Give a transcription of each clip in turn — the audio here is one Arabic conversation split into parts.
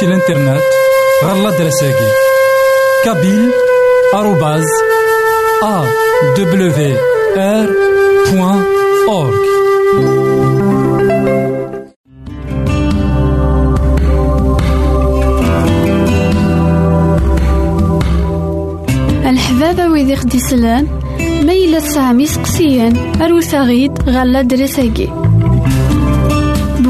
سي الانترنت غالا دراساكي. كابيل آروباز أ دبليو آر بوان أورك الحبابة ويدي خدي سلان ما إلا تسعة سقسيان أروسا غيد غالا دراساكي.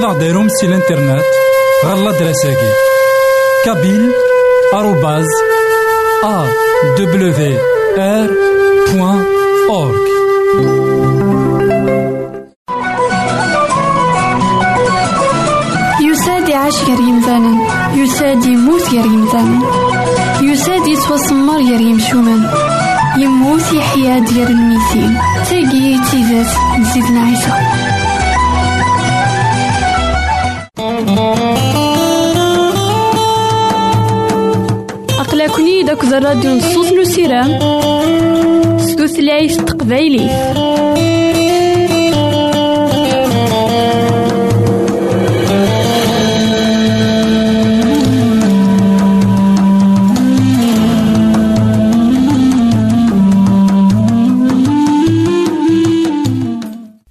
ماذا غديرهم سي الانترنت غالا دراساكي كابيل آروباز أ دبليو آر بوان أورك يساد يعيش غير يمثالا يساد يموت غير يمثالا يساد يتوسمر غير يمشومان يموت يحيا ديال الميتين تاقي تيزات نزيدنا أقلكني داك الراديو نصوص نو سيرام ستوثلايف تقبايليت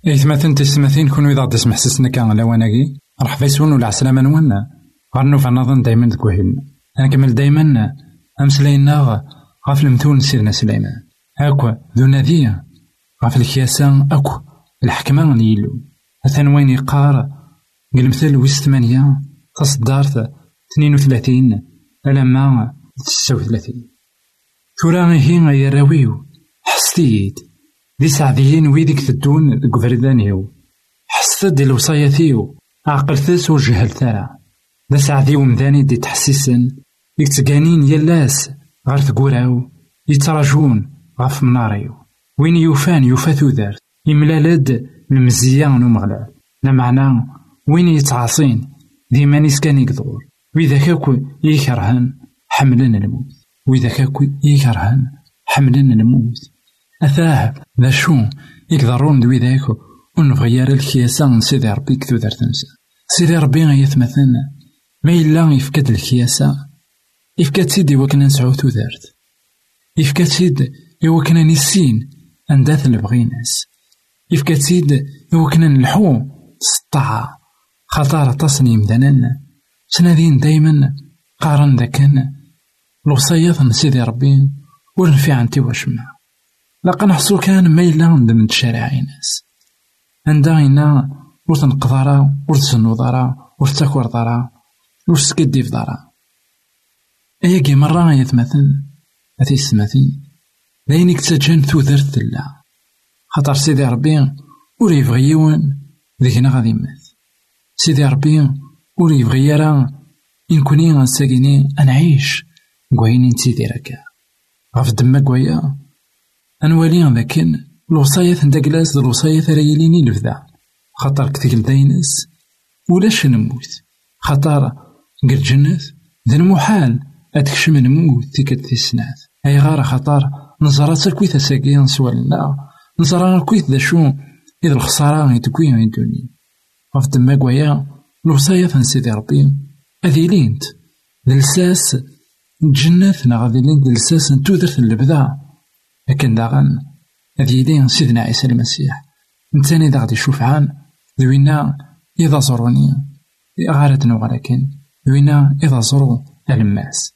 إيثماثن تسمثين كونو إذا تسمح سسنا كان على وناكي رح فيسون ولا عسلامة نوانا غار نوفا نظن دايما تكوهين أنا كمل دايما أمسلاينا غاف المثول سيدنا سليمان أكوا ذو نذية غاف الكياسة أكو. الحكمة ليلو أثان وين يقار قل مثل ويس ثمانية تصدارت اثنين وثلاثين. ألما تسعة وثلاثين. ثورا هي يا راويو حستيد دي سعديين ويدك تدون دك فردانيو حست دي الوصاياتيو عقلتس وجهلتها دا سعدي ومداني دي تحسيسن. يتقانين يلاس غير ثقوراو يتراجون غف مناريو. وين يوفان يوفا ثودارت يملالد المزيان ومغلال لا معنى وين يتعاصين. ديما نيس كان يقدور وإذا ونبغي يارا الكياسة سيدي ربي كثو دار تنسى سيدي ربي غيثمثلنا ما إلا يفكد الكياسة يفكد سيدي وكنا نسعو تودارت يفكد سيد يوكنا نسين أنداث البغيناس يفكد سيد يوكنا نلحو سطاعة خطارة تصني مدننا سنادين دايما قارن ذاكن الوصيات سيدي ربي ورنفي عنتي عندها إنا ور تنقضارا ور تسنوضارا ور تاكور دارا ور تسكدي دارا أياكي مرة يتمثل أتي السماثين داين يكتسجن تودرت تلا خاطر سيدي ربي ور يبغي يون ذيكنا غادي يمات سيدي ربي ور يبغي يرى إن كوني غنساكيني أنعيش كوايني نتيدي راكا غف دما كوايا أنوالي ذاكن الوصايات نتا كلاس الوصايات راه يليني نبدا خاطر كتقل داينس ولاش نموت؟ خاطر قل جنة ذا المحال أتكشم نموت تيكت تسنات أي غار خاطر نزرا تاكويت أساقي نسوالنا نزرا كويت ذا شو؟ إذا الخسارة يتكوين الدنيا غف دما كوايا الوصايات نسيدي ربي. أذي لينت للساس جنة غادي لينت للساس نتودرت اللبدا لكن داغن هذه يدين سيدنا عيسى المسيح. نتاني إذا غادي يشوف ذوينا إذا زروني غارتنا ولكن ذوينا إذا زرو الماس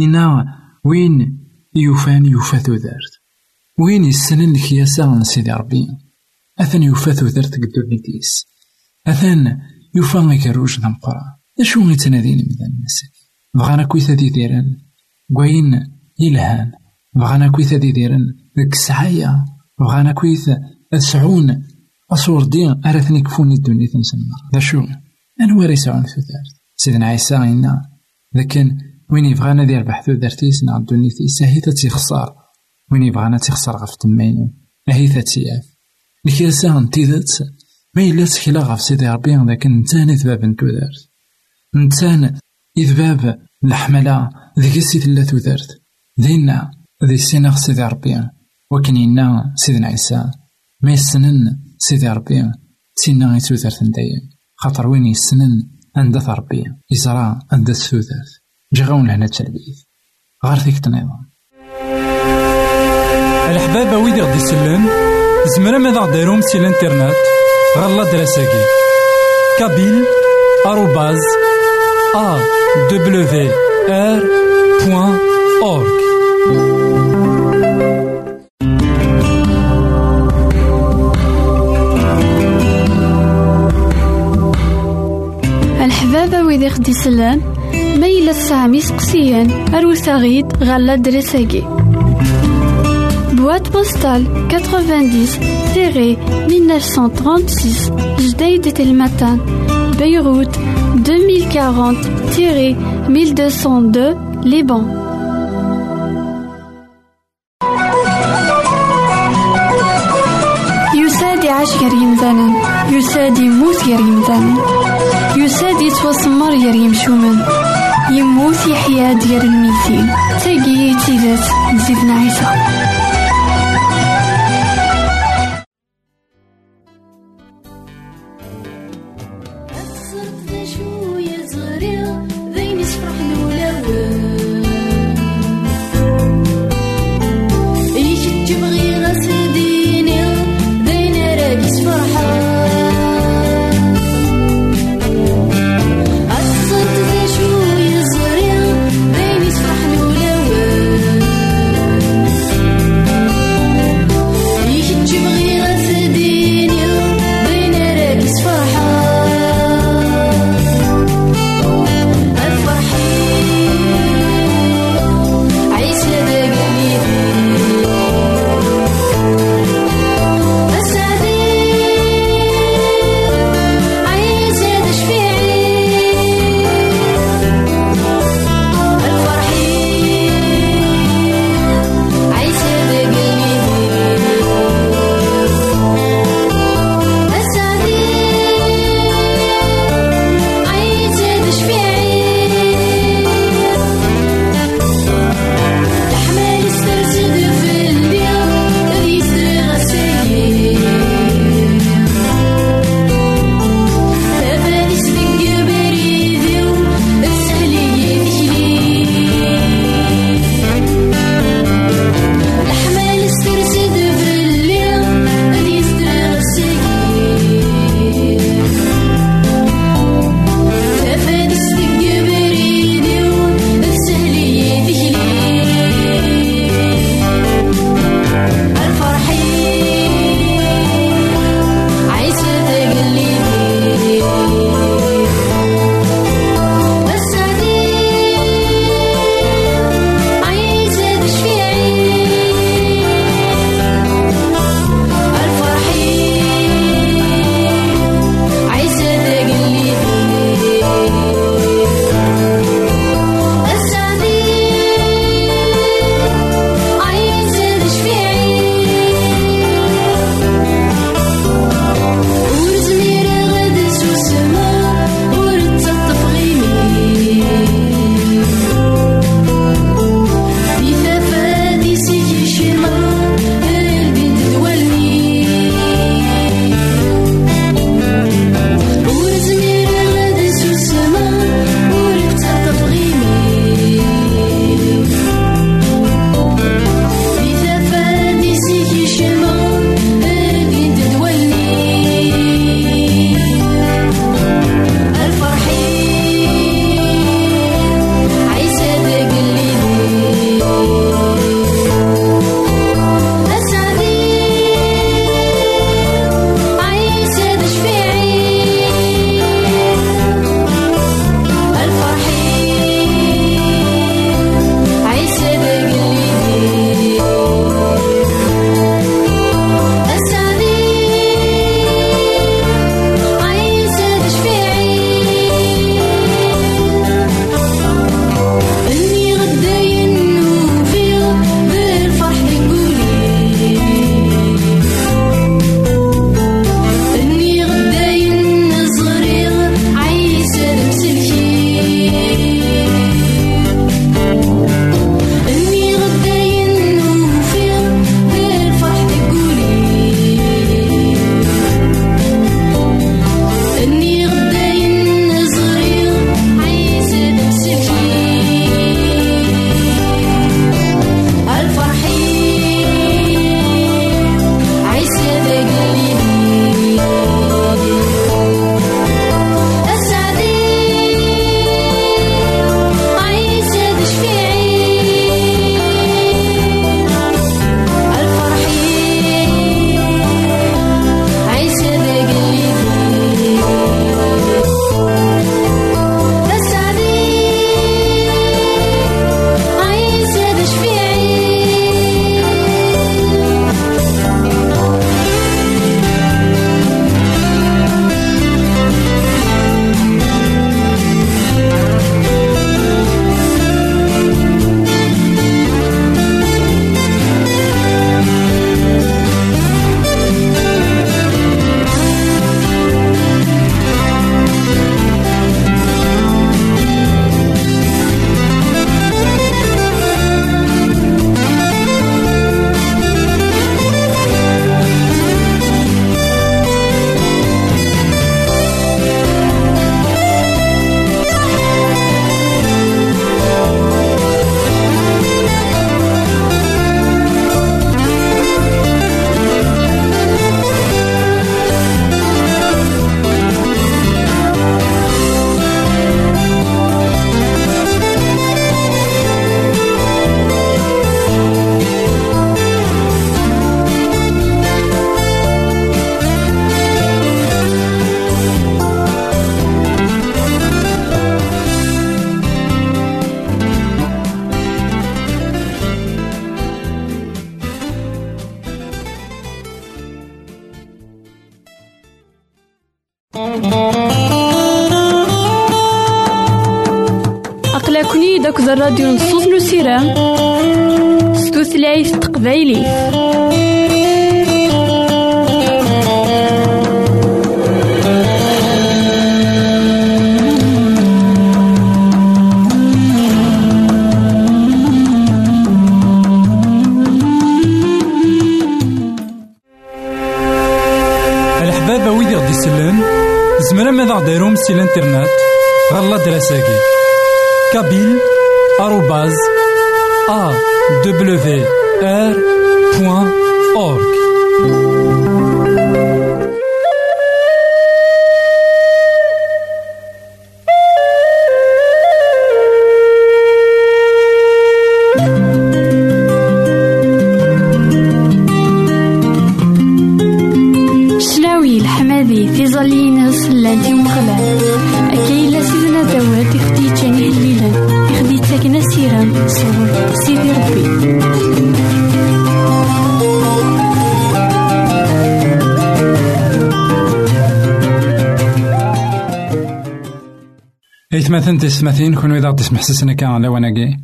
إنا وين يوفان يوفاثو ذارت وين يسنن الكياسة سيدي ربي. أثن يوفاثو ذارت قدو نيتيس أثن يوفان يكروج ذا مقرا أشو يتنادين من الناس؟ بغانا كويثا دي ديران وين يلهان بغانا كويثا دي ديران ديك السعايا. بغانا كويث أسعون أصور دين أرثني كفوني الدنيا تنسمى ذا شو أنا راه يسعون ثوثار سيدنا عيسى إنا. لكن وين يبغانا دير بحث ثوثارتيس نع الدنيا تيس هي تيخسر وين يبغانا تيخسر غف تمينو هي تتياف الكياسة نتيذت ما إلا تكلا غف سيدي ربي لكن نتان إذباب نتودارت نتان إذباب الحملة ذيك السيد لا تودارت دينا ذي السيناغ سيدي ربي. وكن إنا سيدنا عيسى ما يسنن سيدي ربي تينا يتوثرت دايم خاطر وين يسنن عند ربي يزرع عند السوثرت جاغون لهنا تلبيث غار فيك تنظام الحبابة ويدي غدي يسلم زمرا ماذا غديرهم سي الإنترنت غالا دراساكي. كابيل آروباز أ دبليو آر بوان أورك الحبابة ويدي خدي سلان ميلا سامي سقسيان أروساغيد غالا دريساكي. Boîte postale 90-1936 Jdeïd Telmatan Beyrouth 2040-1202 Liban يساد يعيش غير يمثالا يساد يموت غير يمثالا يساد يتوسمر غير يمشومن يموت يحيى ديال الميتين. تاقي تيزات نزيدنا عيسى. داك الراديو نصوص نو سيرام ستوثلايف تقبايلي. ديروم سي الإنترنت؟ غالا دراساكي. كابيل آروباز أ إثماثن تسمثين كونو إذا تسمح سسنا كان لواناكي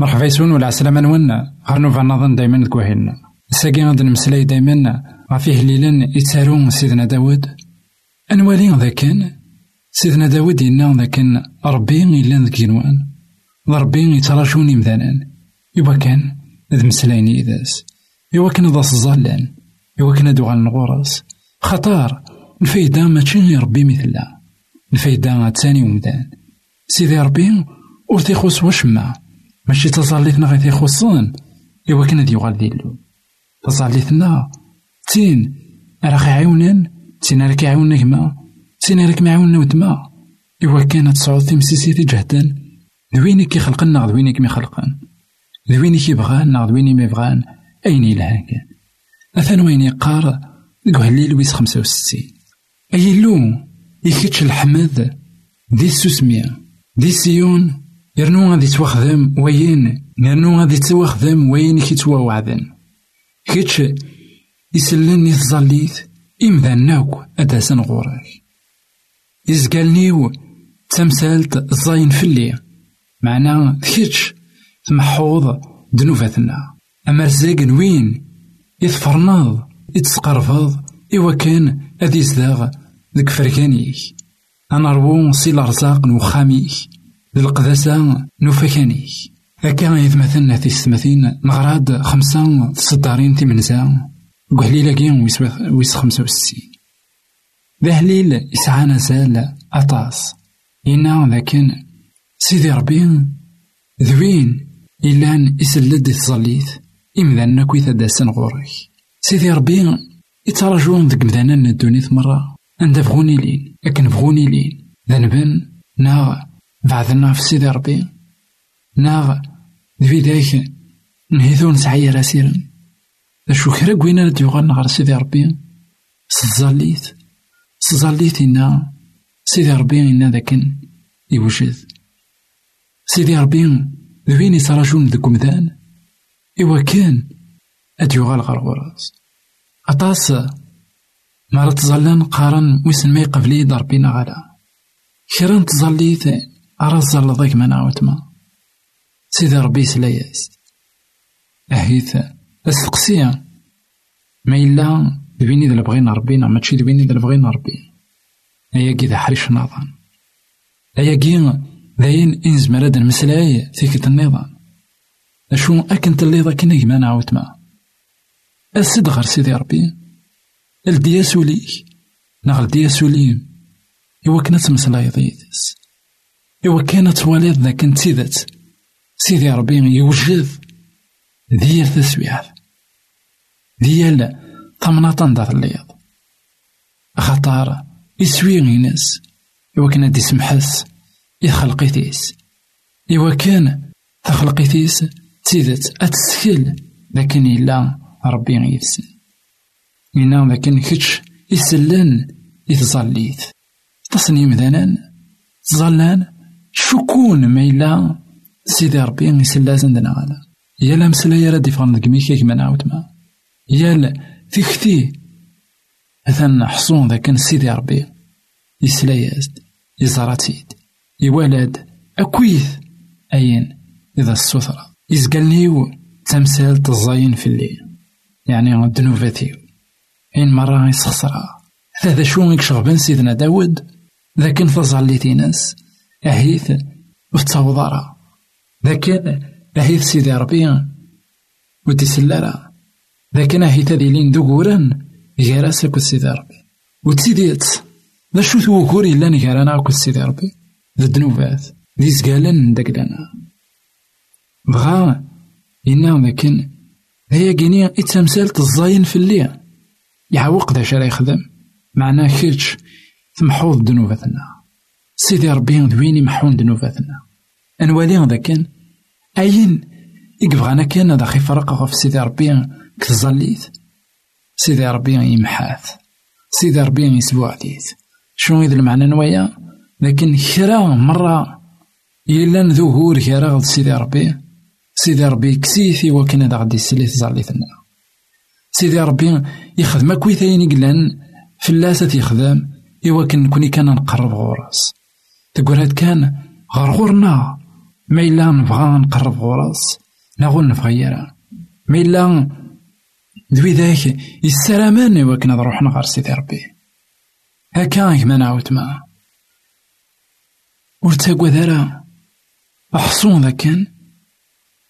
مرحبا يسون ولا عسلامة نونا غير في النظن دايما كوهيلنا الساقي غادي نمسلاي دايما. غافيه ليلا يتسارو سيدنا داود. أنوالي ذا كان سيدنا داود ذا كان ربي إلا ذاك ينوان ربي يتراجوني مثلا يبا كان ذ مسلايني إذاس. يوا كان ذا الظلان يوا كان دوغال نغورس. خطار الفايدة ماشي ربي مثلها الفايدة تاني ومدان. سيدي ربي ور تيخص وشما ماشي تزاليتنا غير تيخصن إوا كان هاد يوغال ديالو تزاليتنا تين راك عاونن تين راك عاوننا كما تين راك معاوننا ودما إوا كانت تصعود تمسيسيتي جهدا خلقنا دويني كي خلقن دويني كي ناغ دويني ما بغان أين يلها كان أثان وين يقار قهليل ويس خمسة وستين. أي لو يكتش الحمد. دي السوسمية. دي سيون يرنو غادي تواخدم وين يرنو غادي تواخدم وين كيتوا وعدن كيتش يسلن يتظليت إمذان ناوك أداسن غورك. يزقالنيو تمثالت الزاين فلي معنا كيتش تمحوض دنوفاتنا. أما رزاق وين. يتفرناض يتسقرفض إوا كان أذي زداغ ذك فركانيك أنا روو سي الأرزاق نوخاميك ذي القداسة نوفكانيك هكا يتمثلنا في السماثين نغراد خمسة تصدارين تيمنزا وقهليلا كين ويس خمسة وستين. ذا هليل يسعى زال أطاس. إنا لكن سيدي ربي ذوين. إلان يسلد تظليت إمذان كويتا داسن غورك سيدي ربي يتراجون ذك مذانا الدونيت مرة. عند بغوني لين لكن بغوني لين ذنبن ناغ بعثنا في سيدي ربي. ناغ ذي ذاك نهيثو نسعي راسيرا شو كرا كوينا نديوغال نغار سيدي ربي؟ سزاليت سزاليت إنا. سيدي ربي إنا ذاكن يوجد سيدي ربي ذوين يتراجون ذك مذان إوا كان أديوغال غار غراس أطاس مرة تظلان قارن ويسن ما يقبلي ضربينا غالا كرا تظليت أرى الظل ضيك ما نعاوتما سيدي ربي سلاياس أهيث أسقسيا. ما إلا دويني ذا بغينا ربينا ماشي دويني ذا بغينا ربي أيا كي ذا حريش نظام أيا كي ذاين إنز مراد مسلاي فيك النظام أشو أكنت اللي ذا كنا كما نعاوتما أسد غير سيدي ربي. الدي سوليك نغ الدي سوليم إوا كنا تمسلايض يدس إوا كانت والد ذاك نتيذت سيدي ربي يوجد ديال تسويعات ديال طمناطن دار الليض خطار يسوي غيناس إوا كان دي سمحس يخلقيتيس إوا كان تخلقيتيس تيدت أتسكل. لكن إلا ربي غيفسن إنا لكن كتش يسلن يتظليت تصني مثلا تظلان شكون ما إلا سيدي ربي يسلا زندنا غالا. يا مسلا يا ردي فغن ذكمي كيك ما نعاود ما. يا تكتي مثلا حصون ذاك سيدي ربي. يسلا يزد يزراتيد يولد أكويث. أين؟ إذا السثرة يزقلنيو تمثال تزاين في الليل. يعني الدنوفاتيو إن مرة يسخسرها هذا شو يكشغبن سيدنا داود؟ لكن فزعليتي ناس أهيث وتوضارا لكن أهيث سيدي ربي ودي سلارا لكن أهيث ذي لين دوغورا جاراسك وسيدي ربي. وتسيديت لا شو توكور إلا نجارانا وكل سيدي ربي. ذا الدنوبات ذي زقالن دقلنا بغا إنا لكن هي كيني إتمثال تزاين في الليل. يعوق ذا شرا يخدم. معناه كيتش تمحوض ذنوباتنا سيدي ربي دويني محون ذنوباتنا أنوالي ذا كان. أين إكبغانا كان هذا خي فرق غف سيدي ربي كتزليت سيدي ربي يمحاث. سيدي ربي يسبوع ديت شنو إذا المعنى نوايا؟ لكن كرا مرة إلا ظهور كرا غد سيدي ربي. سيدي ربي كسيثي وكان هذا غدي يسليت زاليتنا سيدي ربي يخدم. كويثين قلان فلاسة يخدم. إوا كان نكوني كان نقرب غوراس تقول هاد كان غار غورنا. ما إلا نبغى نقرب غوراس نغول نبغى ما إلا دوي ذاك يسلامان إوا كنا نروح نغار سيدي ربي. هكا كما نعاود ما ورتاقوا ذرا. أحصون ذا كان.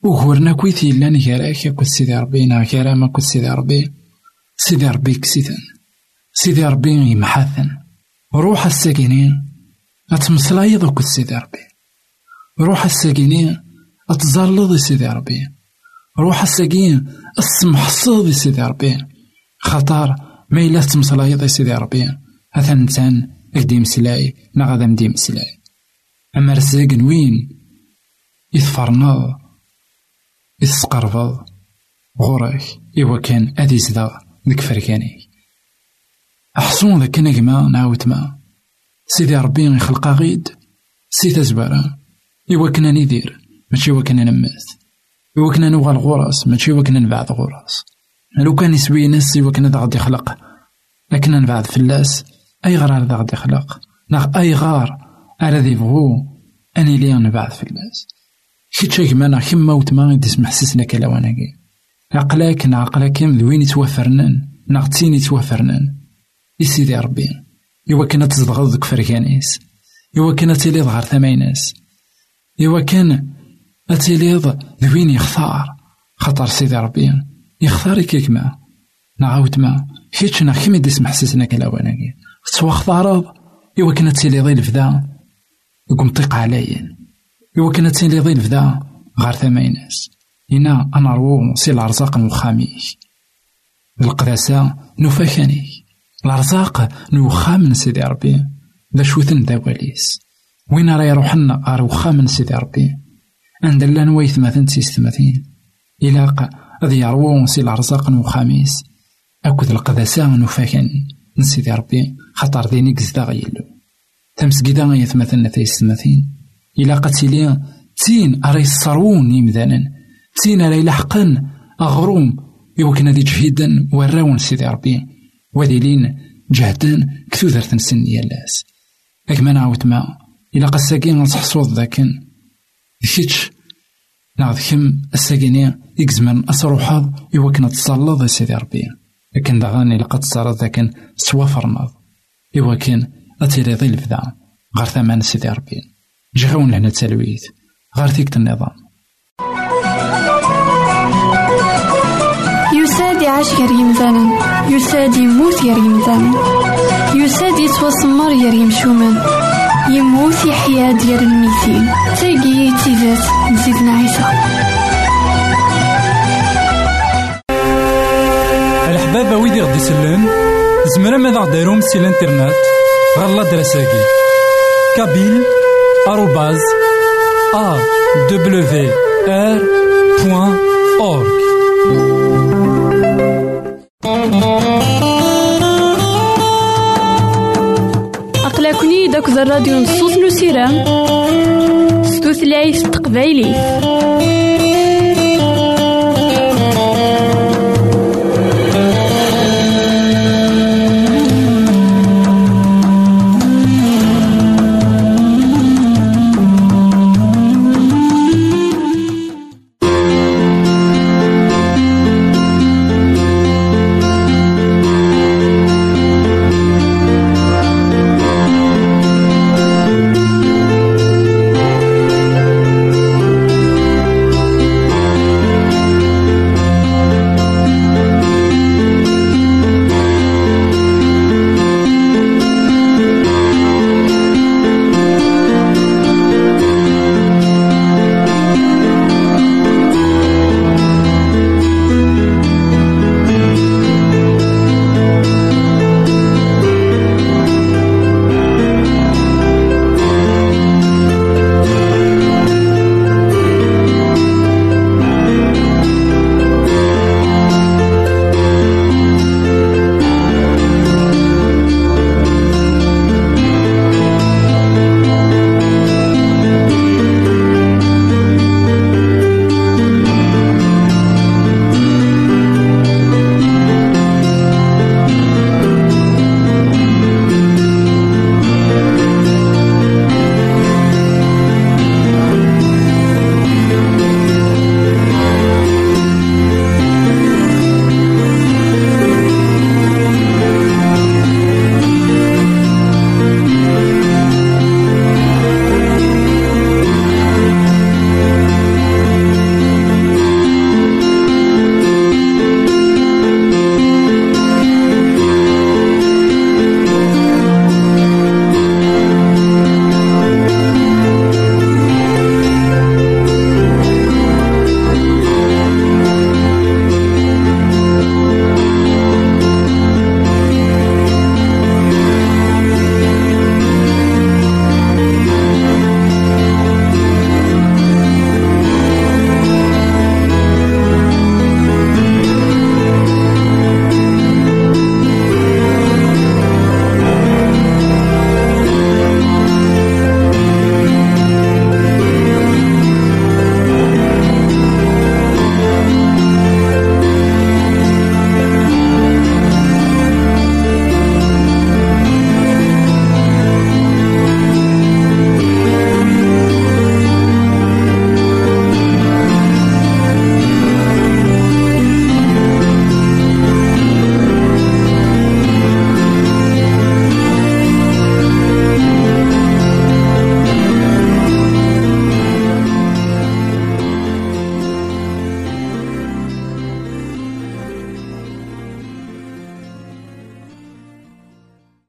وغورنا كويثي لأن كراك يا سيدي ربي نا كرا ما سيدي ربي. سيدي ربي كسيثن سيدي ربي يمحاثن. روح الساكنين أتمسلايض كل سيدي ربي. روح الساكنين أتزلض سيدي ربي. روح الساكين السمح صيد سيدي ربي. خطر ما إلا تمسلايض سيدي ربي. هذا نتان أكدي مسلاي نا غادا مدي مسلاي. أما رزاق وين؟ يثفرناض يتسقربض غورك إوا كان أدي زدا ديك فركاني أحصون ذاك نجمة نعاود ما. سيدي ربي يخلق غيد سي تزبارة إوا كنا ندير ماشي إوا كنا نمات إوا كنا نوغال غراس ماشي إوا كنا نبعد غراس. لو كان يسوي ناس إوا كنا غادي يخلق. لكن نبعد فلاس أي دا غادي يخلق؟ ناغ أي غار ذي بغو أني لي نبعد فلاس. كيتشا كما كيما وتما يديس محسسنا كلاواناكي عقلاك نا عقلاك وين يتوفرنان نا تين يتوفرنان يسيدي ربي إوا كان تزدغض ديك فركانيس إوا كان تيليض غار ثمايناس إوا كان أتيليض ذوين يختار خطر سيدي ربي يختار كيكما نعاود ما كيتش نا كيما يديس محسسنا كلاواناكي تسوا اختارض إوا كان تيليض الفدا يقوم طيق عليا إوا كان تيليض الفدا غار ثمايناس إنا أنا رو سي الأرزاق نوخاميك القداسة نفاكانيك الأرزاق نوخا من سيدي ربي. ذا شوثن داواليس وين راه يروحنا غار من سيدي ربي. عند لا نويث مثلا تيستمثين إلا غادي يروون سي الأرزاق نوخاميس. أكد القداسة نوفاكن من سيدي ربي خاطر ديني كزدا غيلو. تمسكيدا غيثمثلنا تيستمثين إلا قتيلي تين أري الصرون يمذانا تين أري لحقا أغروم. يوكنا دي جهيدا وراون سيدي ربي. وذيلين جهدان كثوثر نسن يالاس لكن ما نعاود ما. إلا قد نصح صوت ذاكن. كيتش نعرض كم الساكيني يكزمن أسروحاض إوا كنا تصلض سيدي ربي. لكن داغاني لقد تصارض ذاكن سوا فرناض إوا أتيري ظل فدا. غار ثمان سيدي ربي. جغون لهنا تسالويت غار ثيكت النظام. يعيش غير يمثالا يساد يموت غير يمثالا يساد يتوسمر غير يمشومان يموت يحيا ديال الميتين تاقي تيزات نزيدنا عيسى. الحبابة ويدي غدي يسلم زمرا ماذا غديرهم سي الانترنت؟ غالا دراساكي. كابيل بوان أورك أقلكني داك الراديو نصوص نسيرام ستوثلايف تقبايلي